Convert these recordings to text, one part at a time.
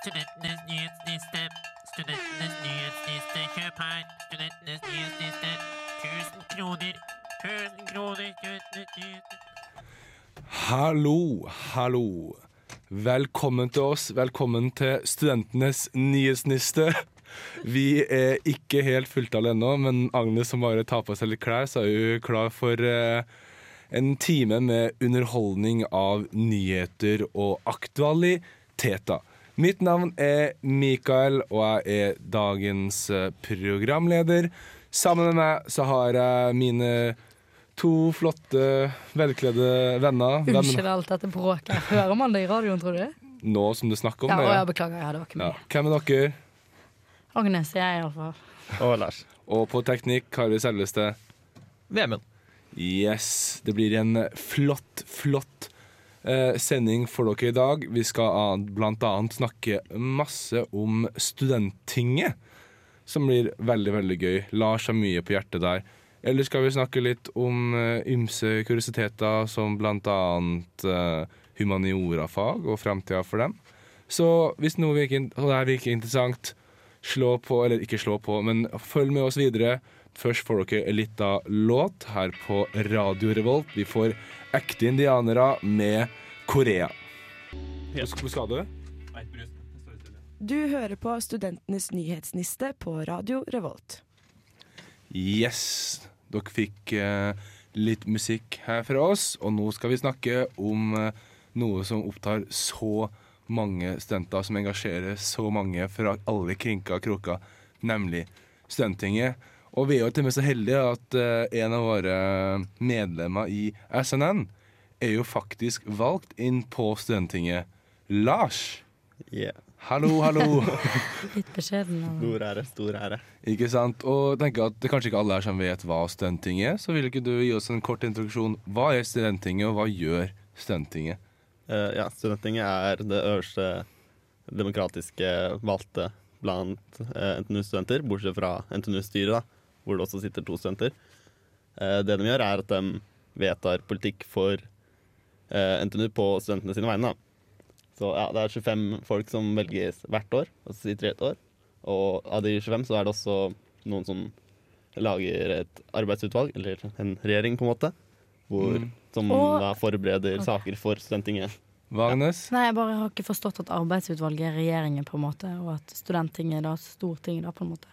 Studentenes nyhetsliste. Studentenes nyhetsliste. Kjøp her. Studentenes nyhetsliste. 1000 kroner. 1000 kroner. Studentenes nyhetsliste. Hallo, hallo. Velkommen til oss. Velkommen til Studentenes nyhetsliste. Vi er ikke helt fulltallige ennå, men Agnes som bare tar på seg litt klær, så er hun klar for eh, en time med underholdning av nyheter og aktualiteter. Mitt navn er Mikael, og jeg er dagens eh, programleder. Sammen med meg så har jeg mine to flotte, velkledde venner. Unnskyld alt dette bråket. Hører man det i radioen, tror du? Nå som du snakker om Ja, det. ja. beklager, ja, det var ikke Ja. Hvem er dere? Agnes er jeg, iallfall. Og Lars. Og på teknikk har vi selveste Vemund. Yes. Det blir en flott, flott eh, sending for dere i dag. Vi skal bl.a. snakke masse om Studenttinget, som blir veldig, veldig gøy. Lars har mye på hjertet der. Eller skal vi snakke litt om eh, ymse kuriositeter, som annet eh, humaniorafag og framtida for dem. Så hvis noe virker, og det virker interessant, slå på, eller ikke slå på, men følg med oss videre. Først får dere en liten låt her på Radio Revolt. Vi får ekte indianere med Korea. Hvor skal du? Du hører på Studentenes nyhetsniste på Radio Revolt. Yes. Dere fikk eh, litt musikk her fra oss, og nå skal vi snakke om eh, noe som opptar så mange studenter, som engasjerer så mange fra alle krinker og kroker, nemlig Studenttinget. Og vi er jo til og med så heldige at eh, en av våre medlemmer i SNN er jo faktisk valgt inn på Studenttinget. Lars! Yeah. Hallo, hallo! Litt beskjeden. Stor ære, stor ære. Ikke sant? Og jeg tenker at det er kanskje ikke alle her som vet hva Studenttinget er, så vil ikke du gi oss en kort introduksjon. Hva er Studenttinget, og hva gjør Studenttinget? Eh, ja, Studenttinget er det øverste demokratiske valgte blant eh, NTNU-studenter, bortsett fra NTNU-styret, da, hvor det også sitter to studenter. Eh, det de gjør, er at de vedtar politikk for eh, NTNU på studentene sine vegne. Så ja, det er 25 folk som velges hvert år, og så sitter de et år. Og av de 25 så er det også noen som lager et arbeidsutvalg, eller en regjering, på en måte, hvor, Mm. som Og- da forbereder okay. saker for Studenttinget. Ja. Nei, jeg bare har ikke forstått at arbeidsutvalget er regjeringen, på en måte, og at studenttinget er da Stortinget, da, på en måte.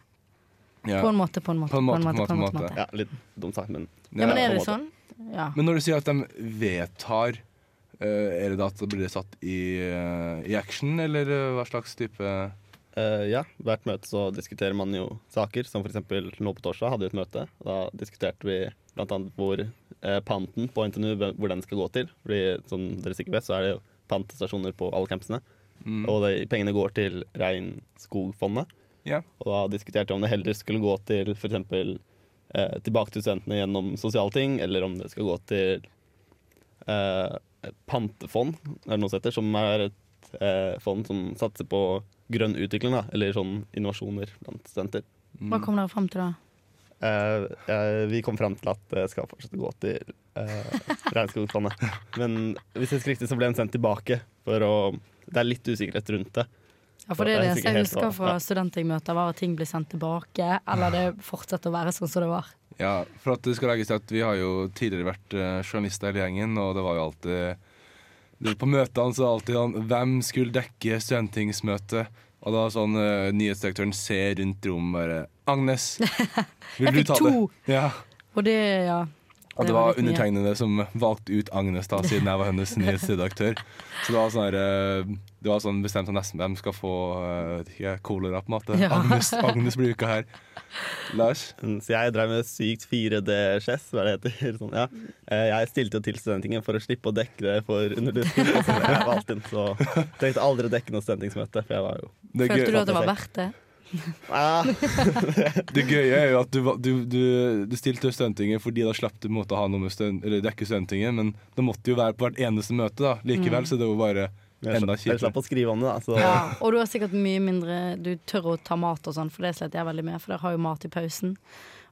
Ja. På en måte, på en måte. På en måte, på en måte, på en måte. Ja, litt dumt sagt, men Ja, men er det sånn? Ja. Men når du sier at de vedtar, eh, er det da at det blir satt i, eh, i action, eller eh, hva slags type Uh, ja, hvert møte så diskuterer man jo saker, som eksempel nå på torsdag hadde vi et møte. Da diskuterte vi annet hvor eh, panten på NTNU, hvor den skal gå til. Fordi som dere sikkert vet, så er det jo pantestasjoner på alle campusene. mm. Og de pengene går til Regnskogfondet. Ja. Og da diskuterte vi om det heller skulle gå til f.eks. Eh, tilbake til studentene gjennom sosiale ting, eller om det skal gå til eh, pantefond, er det noe som heter, som er et eh, fond som satser på grønn utvikling, da, eller sånn innovasjoner blant studenter. Mm. Hva kom dere fram til da? Eh, eh, vi kom frem til at det skal fortsette å gå til eh, Regnskogfondet. Men hvis jeg husker riktig, så ble den sendt tilbake. For å, det er litt usikkerhet rundt det. Ja, for det er det sikkert jeg husker fra Ja. studenttingmøter, var at ting blir sendt tilbake, eller det fortsetter å være sånn som det var. Ja, for at det skal legges til at vi har jo tidligere vært eh, journalister hele gjengen, og det var jo alltid På møtene så alltid sånn Hvem skulle dekke studenttingsmøtet? Og da sånn uh, nyhetsdirektøren ser rundt rommet bare Agnes, vil du ta det? Jeg fikk to! Ja. Og det, ja. Og Det det var var undertegnede som valgte ut Agnes, da, siden jeg var hennes nyhetsredaktør. Så det var sånn her, eh, Det var sånn bestemt at nesten hvem skal få uh, kolera, på en måte. Ja. Agnes, Agnes blir uka her. Lars? Så jeg drev med sykt 4D-chess, hva det heter. Sånn, ja. Eh, Jeg stilte jo til Studentingen for å slippe å dekke det for undervisning. Så jeg valgte inn, så trengte aldri å dekke noe studentingsmøte. For jeg var jo Følte du at det var verdt det? Ah, det gøye er jo at du, du, du, du stilte til Studentinget fordi da slapp du å ha noe med student, eller dekke Studentinget, men det måtte jo være på hvert eneste møte. da Likevel så det var bare enda kjipere. jeg slapp å skrive om det, da. Så Ja, og du har sikkert mye mindre Du tør å ta mat og sånn, for det sletter jeg veldig med, for dere har jo mat i pausen.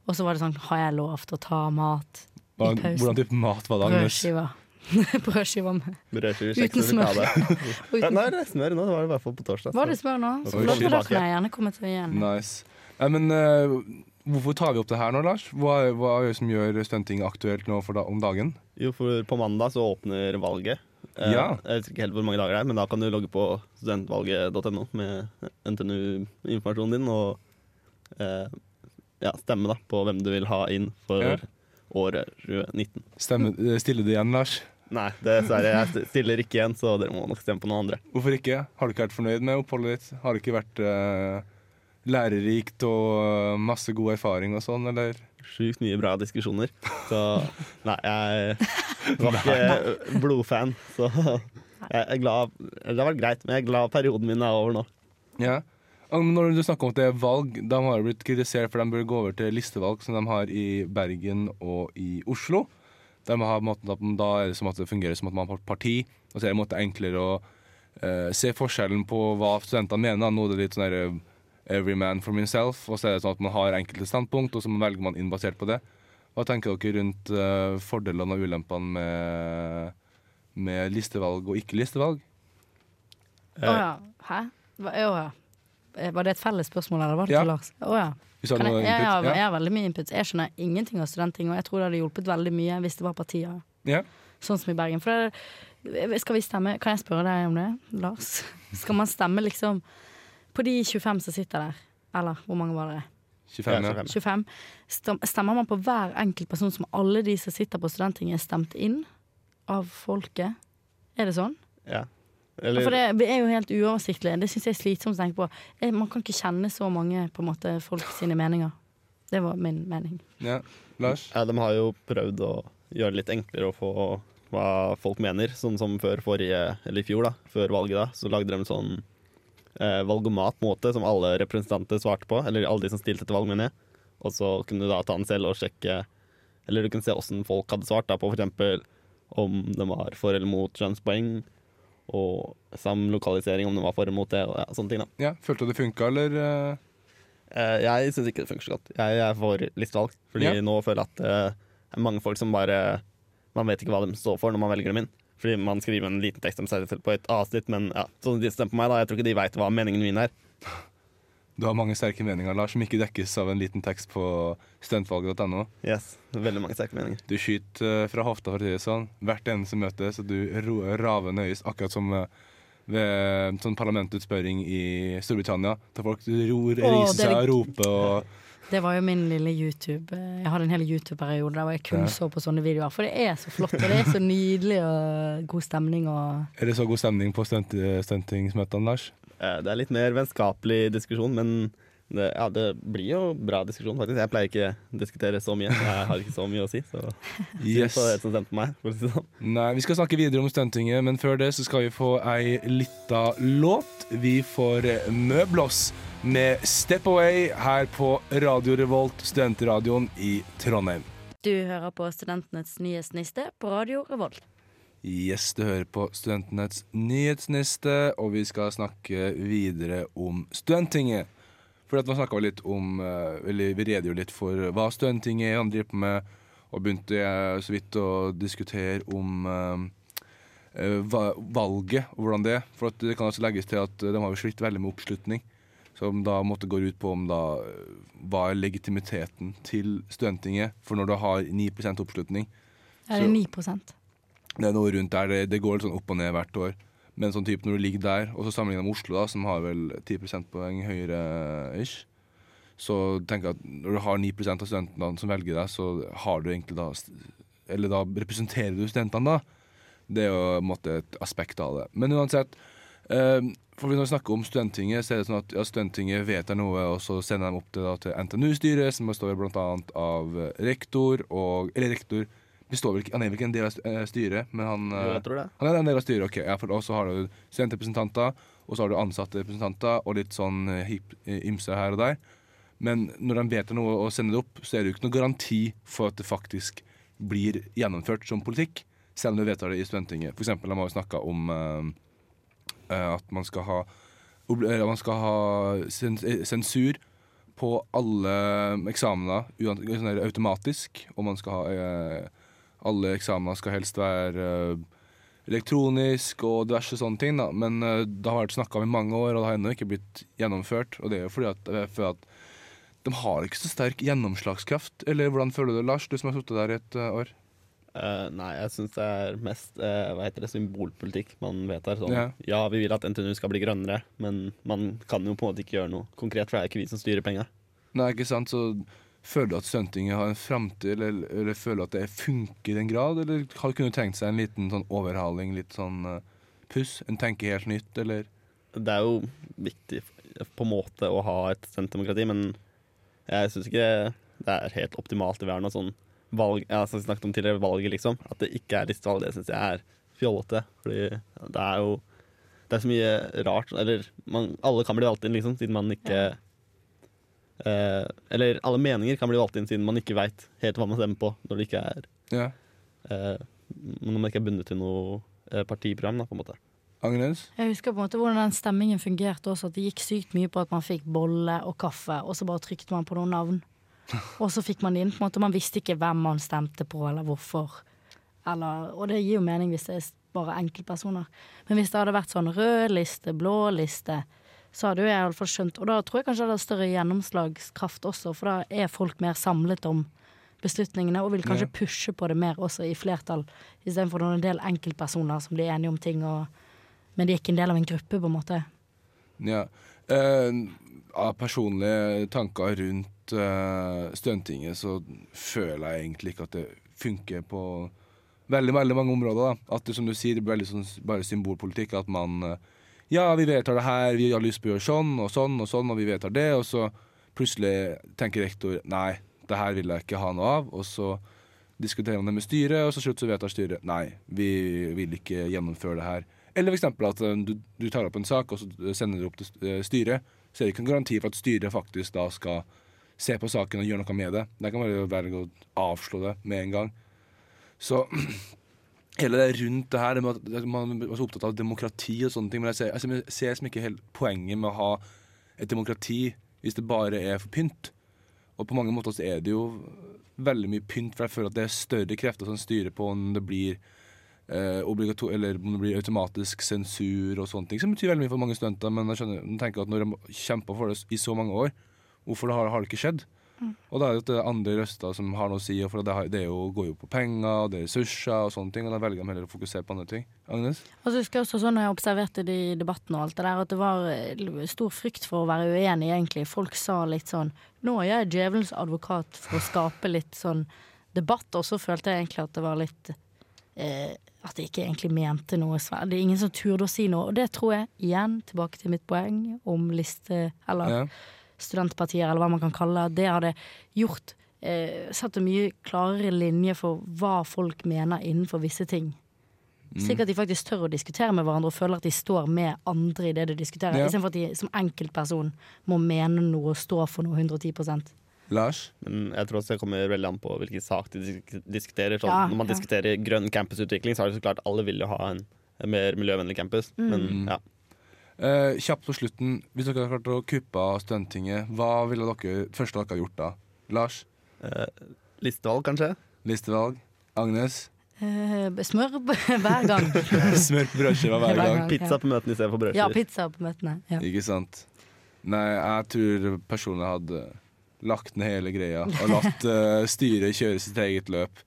Og så var det sånn, har jeg lov til å ta mat i pausen? Hvordan type mat var det, Agnes? Brødskiver. Brødskiver med Brødskiver, Uten smør. Uten- Nei, det er smør nå. Det var det i hvert fall på torsdag. Var det smør nå? Så kommer vi da kan jeg gjerne komme til igjen. Nice. Nei, men uh, hvorfor tar vi opp det her nå, Lars? Hva, hva er det som gjør stunting aktuelt nå for da, om dagen? Jo, for på mandag så åpner valget. Eh, Ja. Jeg vet ikke helt hvor mange dager det er, men da kan du logge på studentvalget.no med NTNU-informasjonen din og eh, ja, stemme da på hvem du vil ha inn for Ja. året 2019. Stemme, stille det igjen, Lars? Nei, dessverre. Jeg stiller ikke igjen, så dere må nok stemme på noen andre. Hvorfor ikke? Har du ikke vært fornøyd med oppholdet ditt? Har det ikke vært uh, lærerikt og eh, masse god erfaring og sånn, eller? Sjukt mye bra diskusjoner. Så nei, jeg var ikke blodfan, så jeg er glad Det har vært greit, men jeg er glad perioden min er over nå. Ja. Når du snakker om at det er valg, de har blitt kritisert for de bør gå over til listevalg som de har i Bergen og i Oslo. De har, måten, at da er det som at det fungerer som at man har parti, og så er det en måte enklere å uh, se forskjellen på hva studentene mener. Nå er det litt sånn eh, every man for himself, og så er det sånn at man har enkelte standpunkt, og så velger man inn basert på det. Hva tenker dere rundt uh, fordelene og ulempene med, med listevalg og ikke-listevalg? Å ja. Hæ? Hva, oh, ja. Eh, Var det et felles spørsmål, eller var det Ja. til Lars? Oh, ja. Hvis du har jeg, jeg, har, jeg har veldig mye input. Jeg skjønner ingenting av studentting, og jeg tror det hadde hjulpet veldig mye hvis det var partier Ja. sånn som i Bergen. For det, skal vi stemme Kan jeg spørre deg om det, Lars? Skal man stemme liksom på de 25 som sitter der? Eller hvor mange var det? 25, ja. 25. 25? Stemmer man på hver enkelt person som alle de som sitter på studenttinget, er stemt inn av folket? Er det sånn? Ja. For det er jo helt uoversiktlig. Det syns jeg er slitsomt å tenke på. Man kan ikke kjenne så mange på en måte folk sine meninger. Det var min mening. ja. Lars? ja, de har jo prøvd å gjøre det litt enklere å få hva folk mener. Sånn som før forrige, eller i fjor, da, før valget, da, så lagde de en sånn eh, valgomat-måte som alle representanter svarte på. Eller alle de som stilte til valg, mener jeg. Og så kunne du da ta den selv og sjekke Eller du kunne se åssen folk hadde svart, da, på f.eks. om de var for eller mot kjønnspoeng. Og samlokalisering, om det var for eller mot det, og ja, sånne ting. da Ja, Følte du det funka, eller? eh? Eh, jeg syns ikke det funker så godt. Jeg er for listevalg. Fordi Ja. nå føler jeg at eh, det er mange folk som bare Man vet ikke hva de står for når man velger dem inn. Fordi man skriver en liten tekst om seg selv på et avsnitt, men ja, sånn de stemmer på meg, da. Jeg tror ikke de veit hva meningen min er. Du har mange sterke meninger, Lars, som ikke dekkes av en liten tekst på studentvalget.no. Yes, Veldig mange sterke meninger. Du skyter eh, fra hofta, for å si det sånn. Hvert eneste møte, så du ro raver nøyest, akkurat som eh, ved sånn parlamentutspørring i Storbritannia. Der folk ror, riser seg og roper og Det var jo min lille YouTube eh, Jeg hadde en hel YouTube-periode der jeg kun Ja. så på sånne videoer. For det er så flott, og det er så nydelig og god stemning og Er det så god stemning på stunt stuntingsmøtene, Lars? Eh, det er litt mer vennskapelig diskusjon, men det, ja, det blir jo bra diskusjon, faktisk. Jeg pleier ikke å diskutere så mye. Jeg har ikke så mye å si. Så Yes. det som stemte på meg. For å si sånn. Nei, Vi skal snakke videre om stuntinget, men før det så skal vi få ei lita låt. Vi får eh, Møblås med Step Away her på Radio Revolt, studentradioen i Trondheim. Du hører på Studentenes nyhetsniste på Radio Revolt. Yes, du hører på Studentenes nyhetsniste, og vi skal snakke videre om Studenttinget. For at man snakka litt om eh, Eller vi redegjorde litt for hva Studenttinget han driver på med, og begynte jeg så vidt å diskutere om eh, eh, valget og hvordan det er. For det kan også legges til at eh, de har jo slitt veldig med oppslutning. Som da måtte gå ut på om da eh, hva er legitimiteten til Studenttinget. For når du har 9% oppslutning, Er det Så- 9 det er noe rundt der, det, det går litt sånn opp og ned hvert år. Men sånn type når du ligger der, og så sammenlignet med Oslo, da, som har vel 10 prosentpoeng høyere ish, så tenker jeg at når du har 9% av studentene som velger deg, så har du egentlig da Eller da representerer du studentene, da. Det er jo på en måte et aspekt av det. Men uansett, eh, for når vi snakker om Studenttinget, så er det sånn at ja, Studenttinget vedtar noe, og så sender de opp det da til NTNU-styret, som består bl.a. av rektor og Eller rektor består vel ikke, Han er vel ikke en del av eh, styret, men han Jo, eh, jeg tror det. han er en del av styret, ok. Ja, for Og så har du studentrepresentanter, og så har du ansatterepresentanter, og litt sånn eh, hip, eh, ymse her og der. Men når de vedtar noe og sender det opp, så er det jo ikke noen garanti for at det faktisk blir gjennomført som politikk, selv om du vedtar det i Studenttinget. Eksempel, de har jo snakka om eh, eh, at man skal ha man skal ha sens eh, sensur på alle eksamener sånn automatisk, og man skal ha eh, alle eksamener skal helst være eh, elektronisk og diverse sånne ting. Da. Men eh, det har vært snakka om i mange år, og det har ennå ikke blitt gjennomført. Og det er jo fordi at, jeg føler at de har ikke så sterk gjennomslagskraft. Eller hvordan føler du det, Lars, du som har sittet der i et eh, år? Uh, nei, jeg syns det er mest uh, hva heter det, symbolpolitikk man vedtar. Sånn, Ja. ja. vi vil at NTNU skal bli grønnere, men man kan jo på en måte ikke gjøre noe konkret, for det er ikke vi som styrer penga. Nei, ikke sant, så Føler du at Studentinget har en framtid, eller, eller føler du at det funker i den grad? Eller har du kunnet tenkt seg en liten sånn overhaling, litt sånn uh, puss? En tenke helt nytt, eller? Det er jo viktig på en måte å ha et studentdemokrati, men jeg syns ikke det er helt optimalt være noe sånn valg ja, som vi snakket om tidligere, valget, liksom. At det ikke er listevalg, det syns jeg er fjollete. Fordi det er jo Det er så mye rart. Eller man, alle kan bli valgt inn, liksom, siden man ikke eh, Eller alle meninger kan bli valgt inn siden man ikke veit helt hva man stemmer på, når det ikke er Ja. eh, Når man ikke er bundet til noe eh, partiprogram, da, på en måte. Agnes? Jeg husker på en måte hvordan den stemmingen fungerte også, at det gikk sykt mye på at man fikk bolle og kaffe, og så bare trykte man på noen navn. Og så fikk man det inn. på en måte Man visste ikke hvem man stemte på, eller hvorfor. Eller, og det gir jo mening hvis det er bare enkeltpersoner. Men hvis det hadde vært sånn rød liste, blå liste, så hadde jo jeg iallfall skjønt Og da tror jeg kanskje det hadde større gjennomslagskraft også, for da er folk mer samlet om beslutningene og vil kanskje Ja. pushe på det mer også i flertall, istedenfor en del enkeltpersoner som blir enige om ting, og, men de er ikke en del av en gruppe, på en måte. Ja. Eh, av personlige tanker rundt uh, Stuntinget, så føler jeg egentlig ikke at det funker på veldig veldig mange områder. da. At det som du sier, det blir veldig sånn, bare symbolpolitikk. At man eh, Ja, vi vedtar det her, vi har lyst på å gjøre sånn og sånn og sånn, og vi vedtar det, og så plutselig tenker rektor nei, det her vil jeg ikke ha noe av, og så diskuterer man det med styret, og så slutt så vedtar styret nei, vi vil ikke gjennomføre det her. Eller eksempel at eh, du, du tar opp en sak, og så sender du opp til eh, styret. Så er det ikke en garanti for at styret faktisk da skal se på saken og gjøre noe med det. Det kan bare være å avslå det med en gang. Så hele det rundt det her, det at man er så opptatt av demokrati og sånne ting, men jeg ser, jeg ser, jeg ikke helt poenget med å ha et demokrati hvis det bare er for pynt. Og på mange måter så er det jo veldig mye pynt, for jeg føler at det er større krefter som styrer på om det blir eh, eller om det blir automatisk sensur og sånne ting, som betyr veldig mye for mange studenter. Men jeg skjønner, tenker at når de kjemper for det i så mange år, hvorfor det har, har det ikke skjedd? Og da er det andre røster som har noe å si, for det, det er jo, går jo på penger og det er ressurser og sånne ting, og da velger de heller å fokusere på andre ting. Agnes? Og så husker jeg også sånn jeg observerte det i debatten og alt det der, at det var eh, stor frykt for å være uenig, egentlig. Folk sa litt sånn Nå er jeg djevelens advokat for å skape litt sånn debatt, og så følte jeg egentlig at det var litt eh, At jeg ikke egentlig mente noe svært. Det er ingen som turde å si noe, og det tror jeg, igjen, tilbake til mitt poeng om liste Eller Ja. Studentpartier, eller hva man kan kalle det, det hadde gjort eh, Satt en mye klarere linje for hva folk mener innenfor visse ting. Slik at de faktisk tør å diskutere med hverandre og føler at de står med andre i det de diskuterer, Ja. istedenfor at de som enkeltperson må mene noe og stå for noe 110% Lars? Men jeg tror også det kommer veldig an på hvilken sak de diskuterer. Sånn, Ja, når man ja. diskuterer grønn campusutvikling, så er det så klart alle vil jo ha en, en mer miljøvennlig campus. Mm. Men ja. Eh, kjapt på slutten, hvis dere hadde klart å kuppe av Studenttinget, hva ville dere første dere hadde gjort da? Lars? Uh, listevalg, kanskje? Listevalg? Agnes? Uh, Smør hver gang. Smør på brødskiva hver Hver gang. Pizza på møtene istedenfor brødskiver. Ja, pizza på møtene. Ja. Ikke sant? Nei, jeg tror personlig hadde lagt ned hele greia og latt uh, styret kjøre sitt eget løp.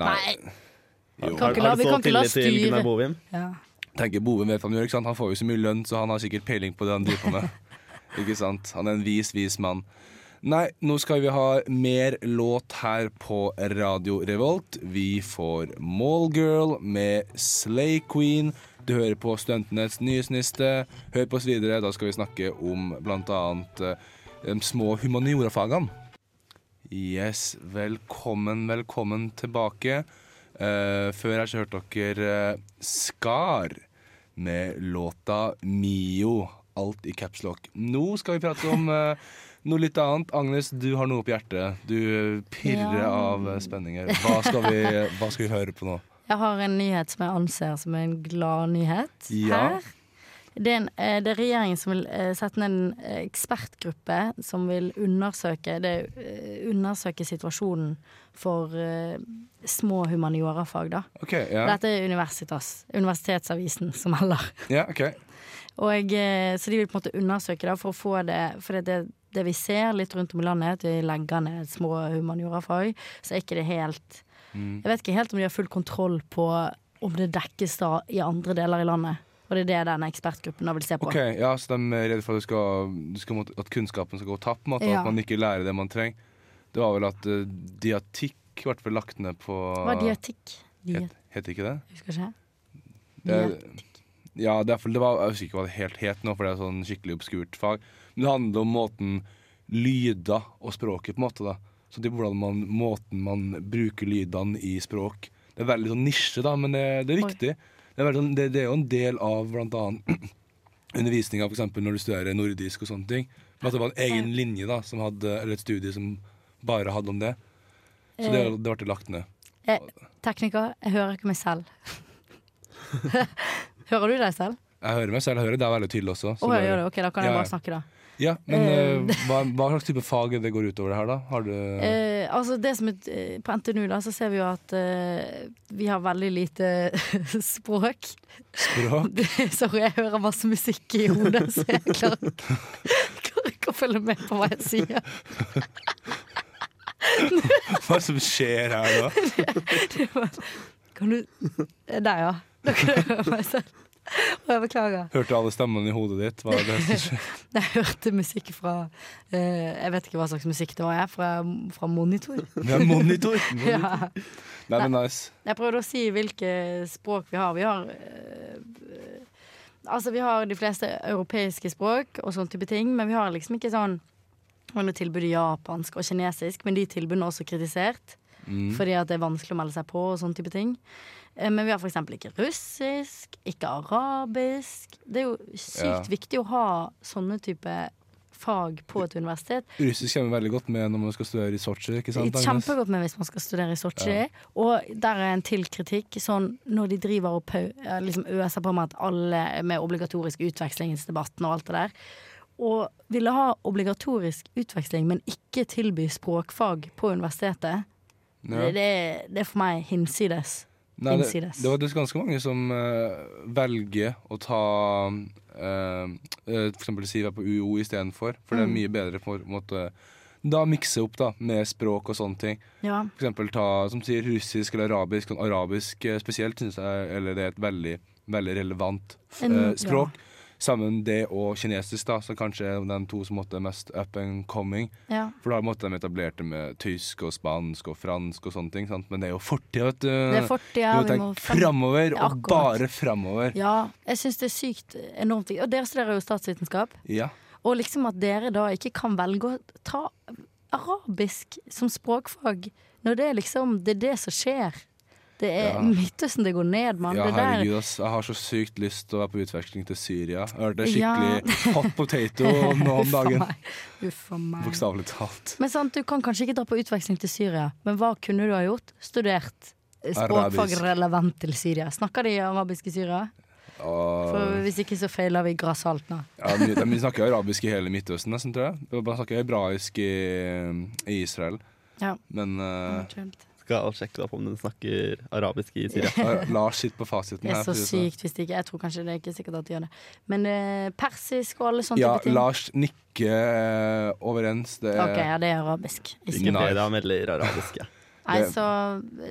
Nei. Nei. Jo. Kan ikke la- har vi du så kan ikke la tillit til styret- Gunnar Bovim? Ja. Tenker Boven vet han gjør, ikke sant? Han får jo så mye lønn, så han har sikkert peiling på det han driver på med. ikke sant? Han er en vis, vis mann. Nei, nå skal vi ha mer låt her på Radio Revolt. Vi får Mallgirl med Slay Queen. Du hører på Studentenes nyhetsniste. Hør på oss videre. Da skal vi snakke om annet eh, de små humaniorafagene. Yes, velkommen, velkommen tilbake. Eh, før her så hørte dere eh, Skar med låta Mio. Alt i caps lock. Nå skal vi prate om uh, noe litt annet. Agnes, du har noe på hjertet. Du pirrer Ja. av spenninger. Hva skal, vi, hva skal vi høre på nå? Jeg har en nyhet som jeg anser som en gladnyhet Ja. her. Det er, en, eh, det er regjeringen som vil eh, sette ned en eh, ekspertgruppe som vil undersøke, det, undersøke situasjonen for små humaniorafag, da. Okay, yeah. Dette er Universitas, Universitetsavisen som melder. Yeah, okay. Og, så de vil på en måte undersøke da, for å få det For det, det, vi ser litt rundt om i landet, at vi legger ned små humaniorafag, så er ikke det helt Mm. Jeg vet ikke helt om de har full kontroll på om det dekkes da i andre deler i landet. Og det er det denne ekspertgruppen vil se på. Ok, ja, Så de er redde for at, skal, du skal, at kunnskapen skal gå tapt? og Ja. At man ikke lærer det man trenger? Det var vel at uh, diatikk ble lagt ned på Hva er diatikk? Het, het ikke det? jeg husker ikke. det ja, det, er, det var, jeg husker ikke hva det helt het nå, for det er sånn skikkelig obskurt fag. Men det handler om måten lyder og språket, på en måte. da Så det er hvordan man, Måten man bruker lydene i språk. Det er veldig sånn nisje, da, men det, det er Oi. Det er, sånn, det, det er jo en del av annet undervisninga, f.eks. når du studerer nordisk og sånne ting. Men at det var en egen linje, da, som hadde, eller et studie som bare hadde om det. Så det, Eh, det ble lagt ned. eh, tekniker, jeg hører ikke meg selv. hører du deg selv? Jeg hører meg selv, jeg hører deg veldig tydelig også. Oh, det. Ok, da kan jeg bare snakke, da. Ja, men eh, hva, hva slags type fag det går utover det her, da? Har du Uh, altså det som er, På NTNU da, så ser vi jo at uh, vi har veldig lite språk. språk? Sorry, jeg hører masse musikk i hodet, så jeg klarer ikke, klarer ikke å følge med på hva jeg sier. Hva er det som skjer her da? Kan du Der, ja. Da kan du høre meg selv. Jeg beklager. Hørte alle stemmene i hodet ditt? Hva er det som? Jeg hørte musikk fra uh, Jeg vet ikke hva slags musikk det var, jeg. Fra, fra monitor. Det monitor. monitor! Ja. Nei, men nice. Jeg prøvde å si hvilke språk vi har. Vi har uh, Altså, vi har de fleste europeiske språk og sånn type ting, men vi har liksom ikke sånn Og nå i japansk og kinesisk, men de tilbudene er også kritisert. Mm. Fordi at det er vanskelig å melde seg på og sånne type ting. Eh, Men vi har eksempel ikke russisk, ikke arabisk. Det er jo sykt Ja. viktig å ha sånne type fag på et universitet. Russisk kommer veldig godt med når man skal studere i Sotsji. ikke sant? Kjempegodt med hvis man skal studere i Sotsji. Og der er en til kritikk. Sånn når de driver og liksom øser på med at alle med obligatorisk utvekslingsdebatten og alt det der. Og ville ha obligatorisk utveksling, men ikke tilby språkfag på universitetet. Ja. Det, det, det er for meg hinsides. Nei, det, det var er ganske mange som uh, velger å ta uh, For eksempel Siva på UiO istedenfor, for det er Mm. mye bedre for å da mikse opp da, med språk og sånne ting. Ja. Eksempel ta, som sier russisk eller arabisk. Sånn arabisk eh, spesielt synes jeg eller det er et veldig, veldig relevant f- En- Ja. språk. Sammen det og kinesisk, da, som kanskje er de to som måtte mest up and coming. ja. For da måtte de etablert det med tysk og spansk og fransk og sånne ting. Sant? Men det er jo fortida, vet du. Det er fortida. vi må tenke framover, Ja, og bare framover. Ja, jeg syns det er sykt enormt viktig. Og dere studerer jo statsvitenskap. Ja. Og liksom at dere da ikke kan velge å ta arabisk som språkfag, når det er liksom Det er det som skjer. Det er Ja. Midtøsten det går ned, mann. ja, herregud, ass. Jeg har så sykt lyst til å være på utveksling til Syria. Jeg har hørt det er skikkelig Ja. hot potato nå om dagen. Bokstavelig talt. Men sant, du kan kanskje ikke dra på utveksling til Syria, men hva kunne du ha gjort? Studert eh, språkfag relevant til Syria. Snakker de arabisk i Syria? For hvis ikke så feiler vi grassalt nå. ja, de, de snakker arabisk i hele Midtøsten, nesten, tror jeg. De snakker hebraisk i, i Israel. Ja. Men eh, Skal sjekke opp om den snakker arabisk i Syria. Lars sitter på fasiten Det er så sånn. sykt hvis det ikke Jeg tror kanskje det er ikke sikkert at de gjør det. Men eh, persisk og alle sånne Ja, type ting. Ja, Lars nikker eh, overens. Det er Ok, ja, det er arabisk. Ikke Wikipedia melder arabisk. Ja. Nei, så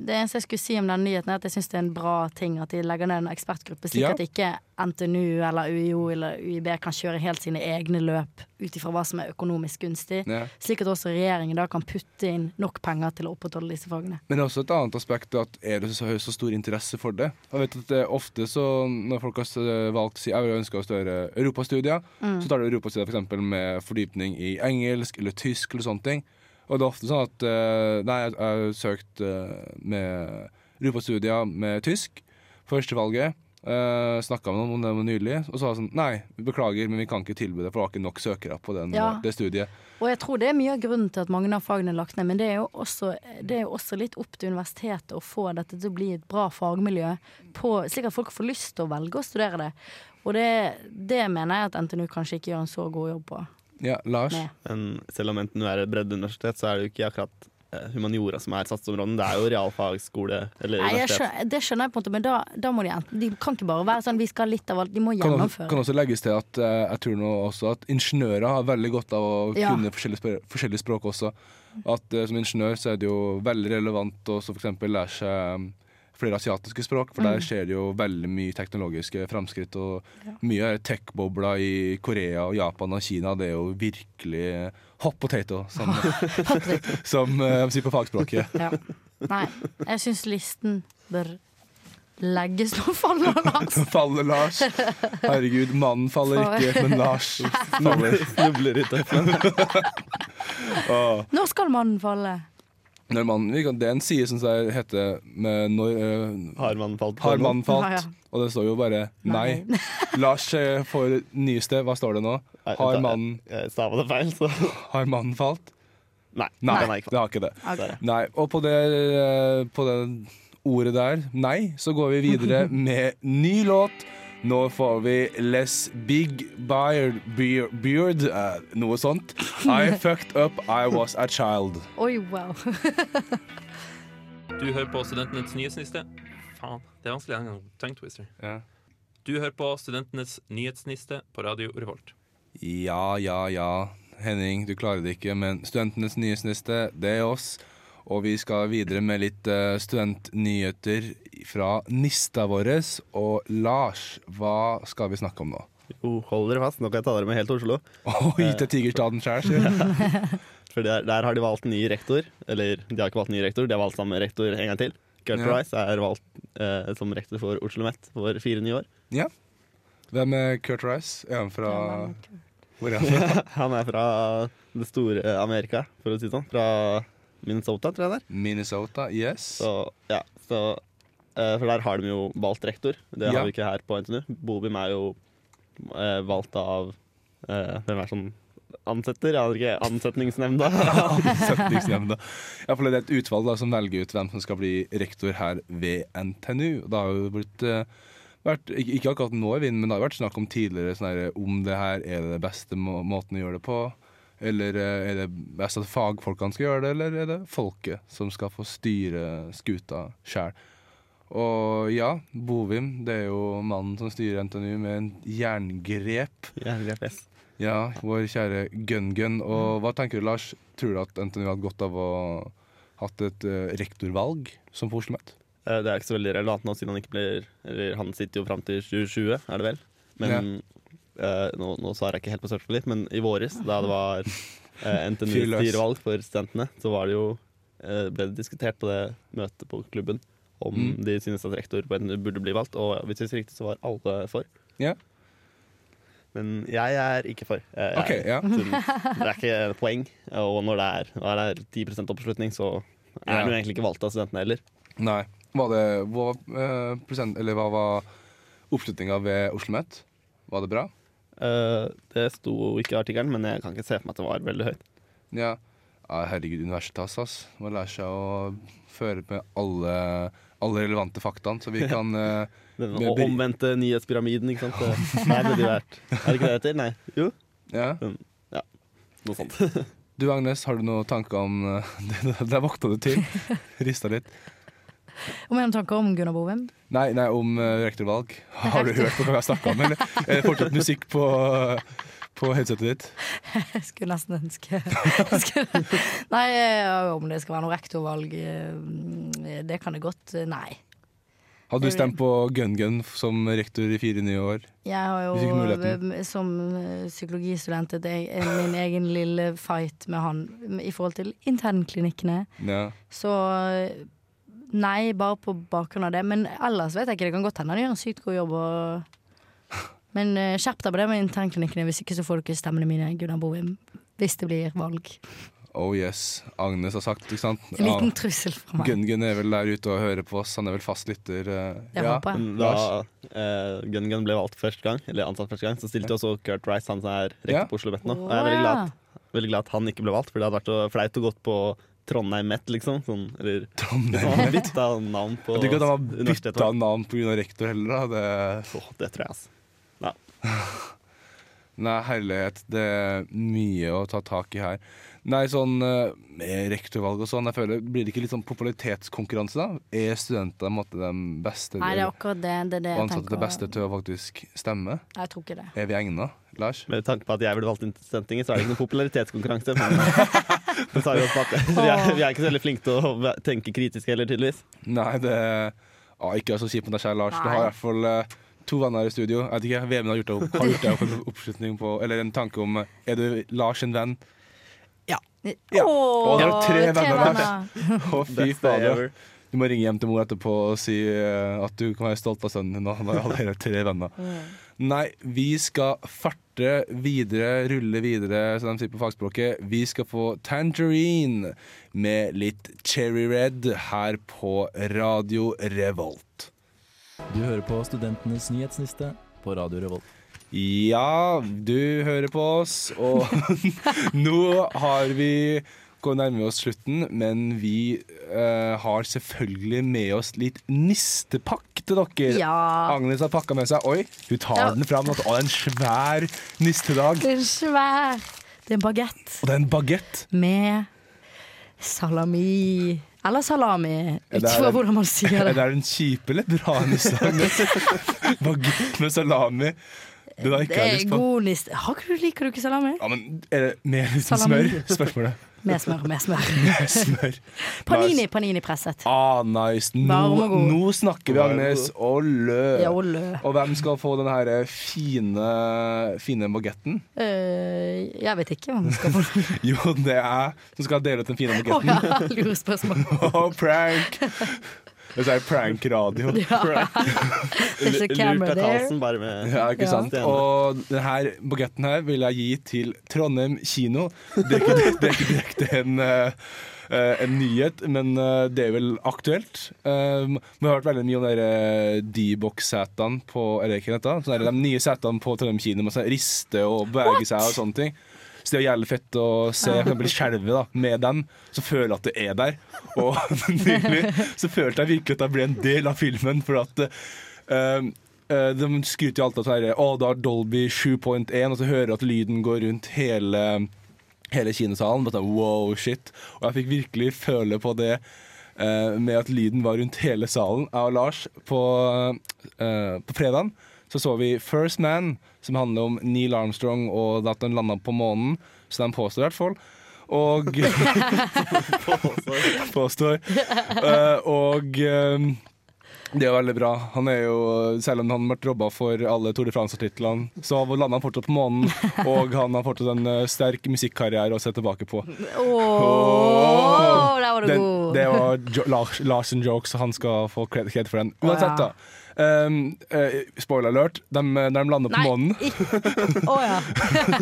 Det eneste jeg skulle si om den nyheten, er at jeg syns det er en bra ting at de legger ned en ekspertgruppe, slik Ja. at ikke NTNU eller UiO eller UiB kan kjøre helt sine egne løp ut ifra hva som er økonomisk gunstig. ja. Slik at også regjeringen da kan putte inn nok penger til å opprettholde disse fagene. Men det er også et annet aspekt at er det så, så stor interesse for det? Jeg vet at det er ofte så Når folk har valgt si jeg ønsker å studere europastudier, Mm. så tar du europastudier for eksempel med fordypning i engelsk eller tysk eller sånne ting. Og det er ofte sånn at uh, Nei, jeg har søkt uh, med europastudier med tysk. Førstevalget. Uh, Snakka med noen om det nylig, og så var det sånn Nei, vi beklager, men vi kan ikke tilby det, for det var ikke nok søkere på den, Ja. det studiet. Og jeg tror det er mye av grunnen til at mange av fagene er lagt ned, men det er jo også, det er jo også litt opp til universitetet å få dette til å bli et bra fagmiljø, på, slik at folk får lyst til å velge å studere det. Og det, det mener jeg at NTNU kanskje ikke gjør en så god jobb på. Ja, Lars? Men selv om NTNU er et breddeuniversitet, så er det jo ikke akkurat eh, humaniora som er satsområden. Det er jo realfagsskole eller Nei, universitet. skjønner, det skjønner jeg på en måte, men da, da må de enten De kan ikke bare være sånn vi skal ha litt av alt, de må Kan også, gjennomføre. kan også legges til at eh, jeg tror nå også at ingeniører har veldig godt av å Ja. kunne forskjellige, forskjellige språk også. At eh, Som ingeniør så er det jo veldig relevant å f.eks. lære seg flere asiatiske språk, for Mm. der skjer det jo veldig mye teknologiske framskritt. Og mye av tech-bobla i Korea, og Japan og Kina, det er jo virkelig hot potato, som, som uh, sier på fagspråket. Ja. Nei, jeg syns listen bør legges nå faller Lars. Faller Lars. Herregud, mannen faller For- ikke, men Lars faller. Snubler i tøflen. Åh. Når skal mannen falle? Når mannen, det er en side som heter med når, uh, Har man falt Har mannen falt? Ja, ja. Og det står jo bare nei. Lars eh, får nyeste. Hva står det nå? Nei, Har mannen, Jeg stava det feil, så har mannen falt? Nei. Nei, er det har ikke det. Okay. Nei, Og på det, uh, på det ordet der, nei, så går vi videre med ny låt. Nå får vi Les Big Beard, beard, eh, noe sånt. I fucked up, I was a child. Oi, wow. Du hører på Studentenes nyhetsniste. Faen, det er vanskelig en gang. Tongue twister. Ja. Du hører på Studentenes nyhetsniste på Radio Revolt. Ja, ja, ja. Henning, du klarer det ikke, men Studentenes nyhetsniste, det er oss. Og vi skal videre med litt eh, studentnyheter fra nista vår. Og Lars, hva skal vi snakke om nå? Jo, hold dere fast, nå kan jeg ta dere med helt til Oslo. Oi, til Tigerstaden sjøl, sier. For der, der har de valgt ny rektor. Eller de har ikke valgt ny rektor, de har valgt samme rektor en gang til. Kurt Ja. Rice er valgt eh, som rektor for Oslo Met for fire nye år. Ja. Hvem er Kurt Rice? Er han fra Hvor er han fra? Han er fra det store Amerika, for å si det sånn. Fra Minnesota, tror jeg det er. Minnesota, yes. Så, ja, så, eh, for der har de jo valgt rektor. Det Ja. har vi ikke her på NTNU. Bobim er jo eh, valgt av eh, Hvem er det som ansetter? Jeg aner ikke. Ansetningsnemnda. Setningsnemnda. Ja, for det er et utvalg da, som velger ut hvem som skal bli rektor her ved NTNU. Og Det har jo blitt eh, vært, ikke, ikke akkurat nå i vinden, men det har jo vært snakk om tidligere sånn her, om det her er det beste må måten å gjøre det på. Eller eh, er det best at fagfolkene skal gjøre det, eller er det folket som skal få styre skuta sjæl? Og ja, Bovim, det er jo mannen som styrer NTNU med en jerngrep. Jerngrep yes. Ja, vår kjære Gun-Gun. Og hva tenker du, Lars? Tror du at NTNU hadde godt av å hatt et uh, rektorvalg som på Oslo Met? Eh, Det er ikke så veldig relevant nå, siden han ikke blir Eller han sitter jo fram til 2020, er det vel? Men eh, nå, nå svarer jeg ikke helt på spørsmålet ditt, men i våres, da det var uh, NTNU Fyr løs. styrevalg for studentene, så var det jo uh, ble det diskutert på det møtet på klubben om Mm. de synes at rektor på NTNU burde bli valgt, og hvis jeg husker riktig, så var alle for. Ja. Men jeg er ikke for. Jeg, okay, ja. Det er ikke et poeng, og når det er, når det er 10% oppslutning, så er Ja. jo egentlig ikke valgt av studentene heller. Nei. Var det, hva, uh, prosent, eller hva var oppslutninga ved Oslo Møtt? Var det bra? Eh, det sto ikke i artikkelen, men jeg kan ikke se for meg at det var veldig høyt. Ja. herregud, universitas, ass. Må lære seg å føre med alle, alle relevante faktaene, så vi kan eh, Den omvendte nyhetspyramiden, ikke sant. Det- burde det vært. Er det ikke det heter? Nei. Jo, Ja. ja. noe sånt. Du Agnes, har du noen tanker om eh, det? Der våkna du til. Rista litt. Om jeg noen tanker om Gunnar Bovim? Nei, nei om uh, rektorvalg. Har du hørt på hva har snakka om, eller er det fortsatt musikk på, på headsetet ditt? Jeg skulle nesten ønske jeg skulle, Nei, eh, om det skal være noe rektorvalg eh, Det kan det godt eh, Nei. Hadde du stemt på Gun-Gun som rektor i fire nye år? Jeg har jo eh, som eh, psykologistudent min egen lille fight med han i forhold til internklinikkene. Ja. Så eh, nei, bare på bakgrunn av det. Men ellers vet jeg ikke. Det kan godt hende han gjør en sykt god jobb. Og... Men skjerp deg på det med internklinikkene, hvis ikke så får du ikke stemmene mine, Gunnar Bovim. Hvis det blir valg. Oh yes. Agnes har sagt, ikke sant? En liten trussel fra meg. Gun-Gun er vel der ute og hører på oss. Han er vel fastlytter. eh, Det håper jeg. Da uh, Gun Gun ble valgt første gang, eller ansatt første gang, så stilte også Kurt Rice, han som er rektor Ja. på Oslo Met nå. Og jeg er veldig glad, veldig glad at han ikke ble valgt, for det hadde vært så flaut å gått på Trondheim Met, liksom. Sånn, eller Trondheim. han bytta navn på Jeg tror ikke at han har bytta navn pga. rektor heller. Da. Det, oh, det tror jeg, altså. Ja. Nei, herlighet. Det er mye å ta tak i her. Nei, sånn eh, med rektorvalg og sånn, jeg føler Blir det ikke litt sånn popularitetskonkurranse, da? Er studenter måtte de beste Nei, det er akkurat det. Det det jeg ansatte tenker. det beste til å faktisk stemme? Jeg tror ikke det. Er vi egna, Lars? Med tanke på at jeg ville valgt inn til Studentinget, så er det ikke noen popularitetskonkurranse. Det tar jo opp at vi, er, vi er ikke så veldig flinke til å tenke kritisk heller, tydeligvis. Nei, det å, Ikke vær så kjip med deg selv, Lars. Du har i hvert fall uh, to venner i studio. Jeg vet ikke, Vemund har gjort deg opp, har gjort deg opp en oppslutning på Eller en tanke om eh, Er du Lars en venn? Ja. Åh, Og du har tre venner venner. Å, fy fader. Du må ringe hjem til mor etterpå og si uh, at du kan være stolt av sønnen din. Han har allerede tre venner. Nei, vi skal farte videre, rulle videre, som de sier på fagspråket. Vi skal få Tangerine med litt Cherry Red her på Radio Revolt. Du hører på Studentenes nyhetsliste på Radio Revolt. Ja, du hører på oss, og nå har vi går nærme oss slutten, men vi eh, har selvfølgelig med oss litt nistepakk til dere. Ja. Agnes har pakka med seg Oi, hun tar Ja. den fram. Å, det er en svær nistedag. Det er svær. Det er en bagett Og det er en bagett. med salami. Eller salami, ut det fra hvordan man sier Er det. er en kjipe eller bra nistedagen? bagett med salami. Det, Det er god niste. Har liker du ikke salami? Ja, men er det mer uten smør? Spørsmålet. Med smør, med smør. Smør. Panini, panini presset. Ah, nice. Nå, nå snakker vi, Agnes. Og lø. Ja, og lø. Og hvem skal få den her fine, fine bagetten? Uh, jeg vet ikke hvem man skal få. den. Jo, det er jeg som skal dele ut den fine Å oh, ja, lurespørsmål. Oh, prank! Det er prank-radio. Ja. Lurt av. Karlsen bare med Ja, ikke Ja. sant? Og denne bagetten her vil jeg gi til Trondheim kino. Det er ikke, det er ikke direkte en, Uh, eh, en nyhet, men uh, det er vel aktuelt. Um, vi har hørt veldig mye om de D-box-setene på Eller sånne de nye setene på Trondheim kino med sånn riste og bevege seg og sånne ting. Så det er jævlig fett å se for eksempel skjelve da, med dem, så føler jeg at det er der. Og nylig så følte jeg virkelig at jeg ble en del av filmen, for at uh, Uh, de skryter jo alltid av sånn her, Å, da har Dolby 7.1, og så hører jeg at lyden går rundt hele, hele kinosalen. Bare sånn, wow, shit. Og jeg fikk virkelig føle på det uh, med at lyden var rundt hele salen. Jeg og Lars på, uh, på fredagen så så vi First Man, som handler om Neil Armstrong og at han landa på månen. Så de påstår i hvert fall. Og Påstår. Uh, og um, det er veldig bra. Han er jo, Selv om han ble robba for alle Tour de France-titlene, så landa han fortsatt på månen. Og han har fortsatt en eh, sterk musikkarriere å se tilbake på. Åh, der var du Den, god. det var jo, Larsen jokes, og han skal få kred for den. Uansett, da. Um, uh, spoiler alert. De, når de lander på Nei, månen, oh, ja.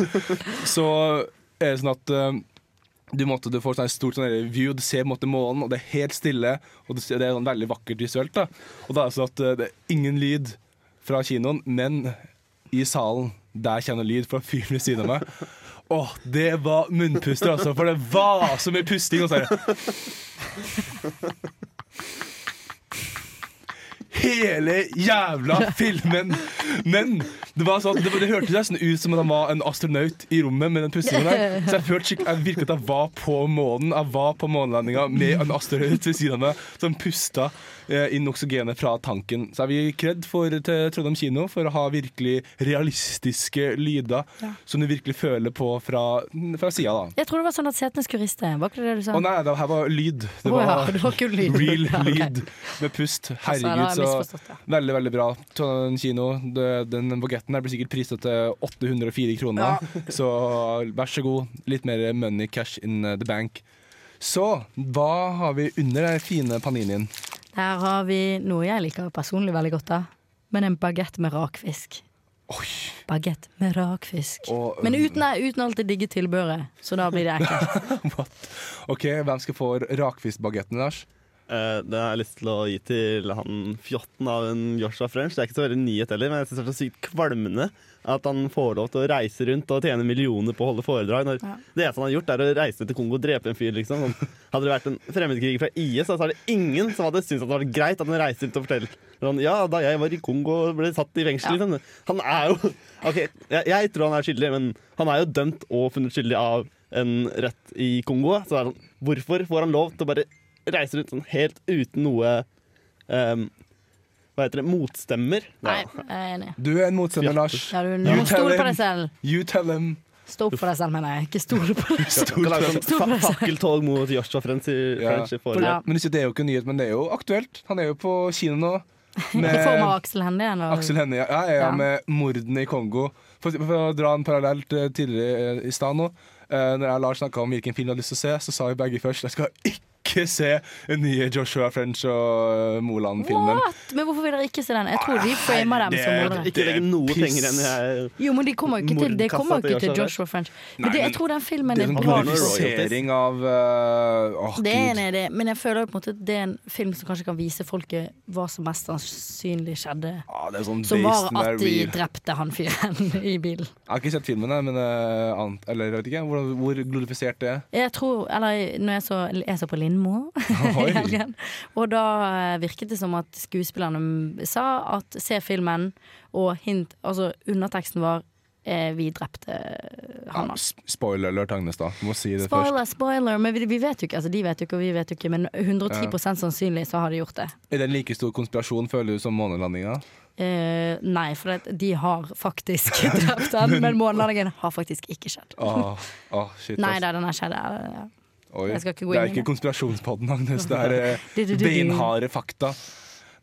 så er det sånn at um, du, måtte, du får sånn stort sånn view, du ser på en måte månen, og det er helt stille. Og det, er sånn veldig vakkert visuelt. da Og da er det sånn at det er ingen lyd fra kinoen, men i salen der det lyd fra fyren ved siden av meg. Åh, det var munnpuster, altså, for det var så mye pusting. Og så Hele jævla filmen! Men det var sånn, det, det hørtes nesten ut som om han var en astronaut i rommet med den pustingen der. Så jeg følte jeg virket at jeg var på månen. Jeg var på månelandinga med en astronaut ved siden av meg som pusta eh, inn oksygenet fra tanken. Så er vi kred for, til Trondheim kino for å ha virkelig realistiske lyder som du virkelig føler på fra, fra sida, da. Jeg tror det var sånn at setene skulle riste. Var ikke det det du sa? Å nei, det her var lyd. Det ja, var det var lyd. real Ja, okay. lyd med pust. Altså, Herregud, så veldig, veldig bra. Trondheim kino, det, den bagetten her blir sikkert prisa til 804 kroner. Så vær så god, litt mer money cash in the bank. Så hva har vi under den fine paninien? Der har vi noe jeg liker personlig veldig godt av. Men en bagett med rakfisk. Oi! Bagett med rakfisk. Og, Men uten, uten alt det digge tilbøret, så da blir det ekkelt. OK, hvem skal få rakfiskbagetten, Lars? Uh, det har jeg lyst til å gi til han fjotten av en Joshua French. Det er ikke så veldig nyhet heller, men jeg synes det er så sykt kvalmende at han får lov til å reise rundt og tjene millioner på å holde foredrag. Når Ja. Det eneste han har gjort, er å reise til Kongo og drepe en fyr. liksom. Hadde det vært en fremmedkriger fra IS, så er det ingen som hadde syntes at det var greit at han reiste rundt og forteller sånn, Ja, da jeg var i Kongo og ble satt i fengsel, liksom. Han er jo OK, jeg, jeg tror han er skyldig, men han er jo dømt og funnet skyldig av en rett i Kongo. Så er det sånn, hvorfor får han lov til å bare reise rundt sånn helt uten noe ehm, Hva heter det? Motstemmer? Nei, jeg er enig. Du er en motstemmer, Lars. Ja, du, du må stole på deg selv. You tell them. Stå opp for deg selv, mener jeg. Ikke stole på deg selv. Fakkeltog mot Joshua French i, forrige. Ja. Men det er jo ikke nyhet, men det er jo aktuelt. Han er jo på kino nå. I form av Aksel Hennie. eller? Aksel Hennie, ja, ja, ja, Ja. med mordene i Kongo. For, for å dra en parallelt til tidligere i stad nå. Uh, når jeg og Lars snakka om hvilken film jeg hadde lyst til å se, så sa vi begge først jeg skal ikke se den nye Joshua French og eh, Moland-filmen. Men hvorfor vil dere ikke se den? Jeg tror de framer dem som mordere. Ikke legge noe penger enn jeg Jo, men de kommer jo ikke til, det kommer jo ikke til Joshua Joshua French. Men det, jeg tror den filmen Det er en bra. glorifisering av uh, Det er en idé, det, men jeg føler på en måte at det er en film som kanskje kan vise folket hva som mest sannsynlig skjedde. Ah, det er sånn Som var at de drepte han fyren i bilen. Jeg har ikke sett filmen, men uh, annet, eller jeg vet ikke hvor, hvor glorifisert det er. Jeg tror, eller når jeg så, jeg så på Lindmo Oi. i helgen, og da eh, virket det som at skuespillerne sa at se filmen, og hint, altså underteksten var eh, vi drepte han. Ja, spoiler alert, Agnes, da. Må si det først. Spoiler, spoiler, men vi, vi vet jo ikke, altså de vet jo ikke, og vi vet jo ikke, men 110% sannsynlig så har de gjort det. Er det en like stor konspirasjon, føler du, som månelandinga? Eh, nei, for det, de har faktisk drept han. men månelandingen har faktisk ikke skjedd. oh, oh, shit, Nei da, den har skjedd. ja. Oi. det er ikke konspirasjonspodden, Agnes. Det er eh, beinharde fakta.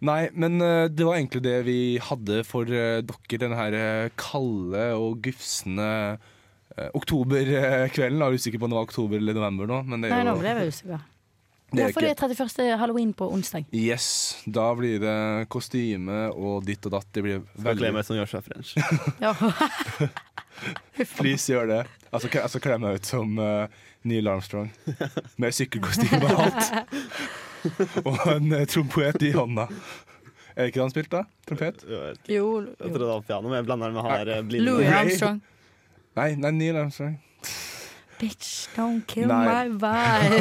Nei, men eh, det var egentlig det vi hadde for eh, dere denne her kalde og gufsende oktoberkvelden. Jeg er usikker på om det var oktober eller november nå, men det Nei, nå ble jeg usikker. Det Ja, for det er 31. halloween på onsdag. Yes, da blir det kostyme og ditt og datt. Det blir skal kle meg som Joshua French. fransk? Please gjør det. Altså, altså kle meg ut som uh, Neil Armstrong. Med sykkelkostyme og alt. og en uh, trompet i hånda. Er det ikke det han spilte, da? Trompet? Jeg Jo, trodde det jo. var piano, men jeg blander det med han der eh, blinde. Louis Armstrong. Nei, nei, Neil Armstrong. Bitch, don't kill Nei. my vibe.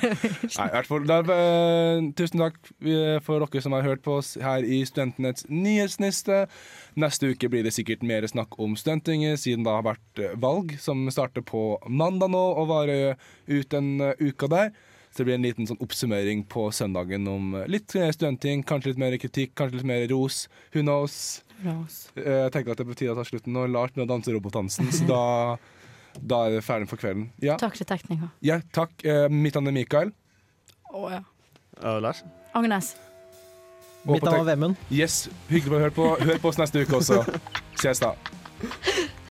Nei, i hvert fall da, eh, Tusen takk eh, for dere som har hørt på oss her i Studentenets nyhetsniste. Neste uke blir det sikkert mer snakk om Studentinget, siden det har vært eh, valg som starter på mandag nå og varer ut en eh, uke der. Så det blir en liten sånn oppsummering på søndagen om eh, litt mer studenting, kanskje litt mer kritikk, kanskje litt mer ros. Who knows? Eh, Jeg tenker at det er på tide å ta slutten nå. Lars begynner å danse robotdansen, så da, da er det ferdig for kvelden. Ja, Takk til tekniker. ja takk. Eh, Mitt navn er Mikael. Å ja. Og Lars? Agnes. Mitt navn er Vemund. Yes, hyggelig å høre på. Hør på oss neste uke også. Ses da.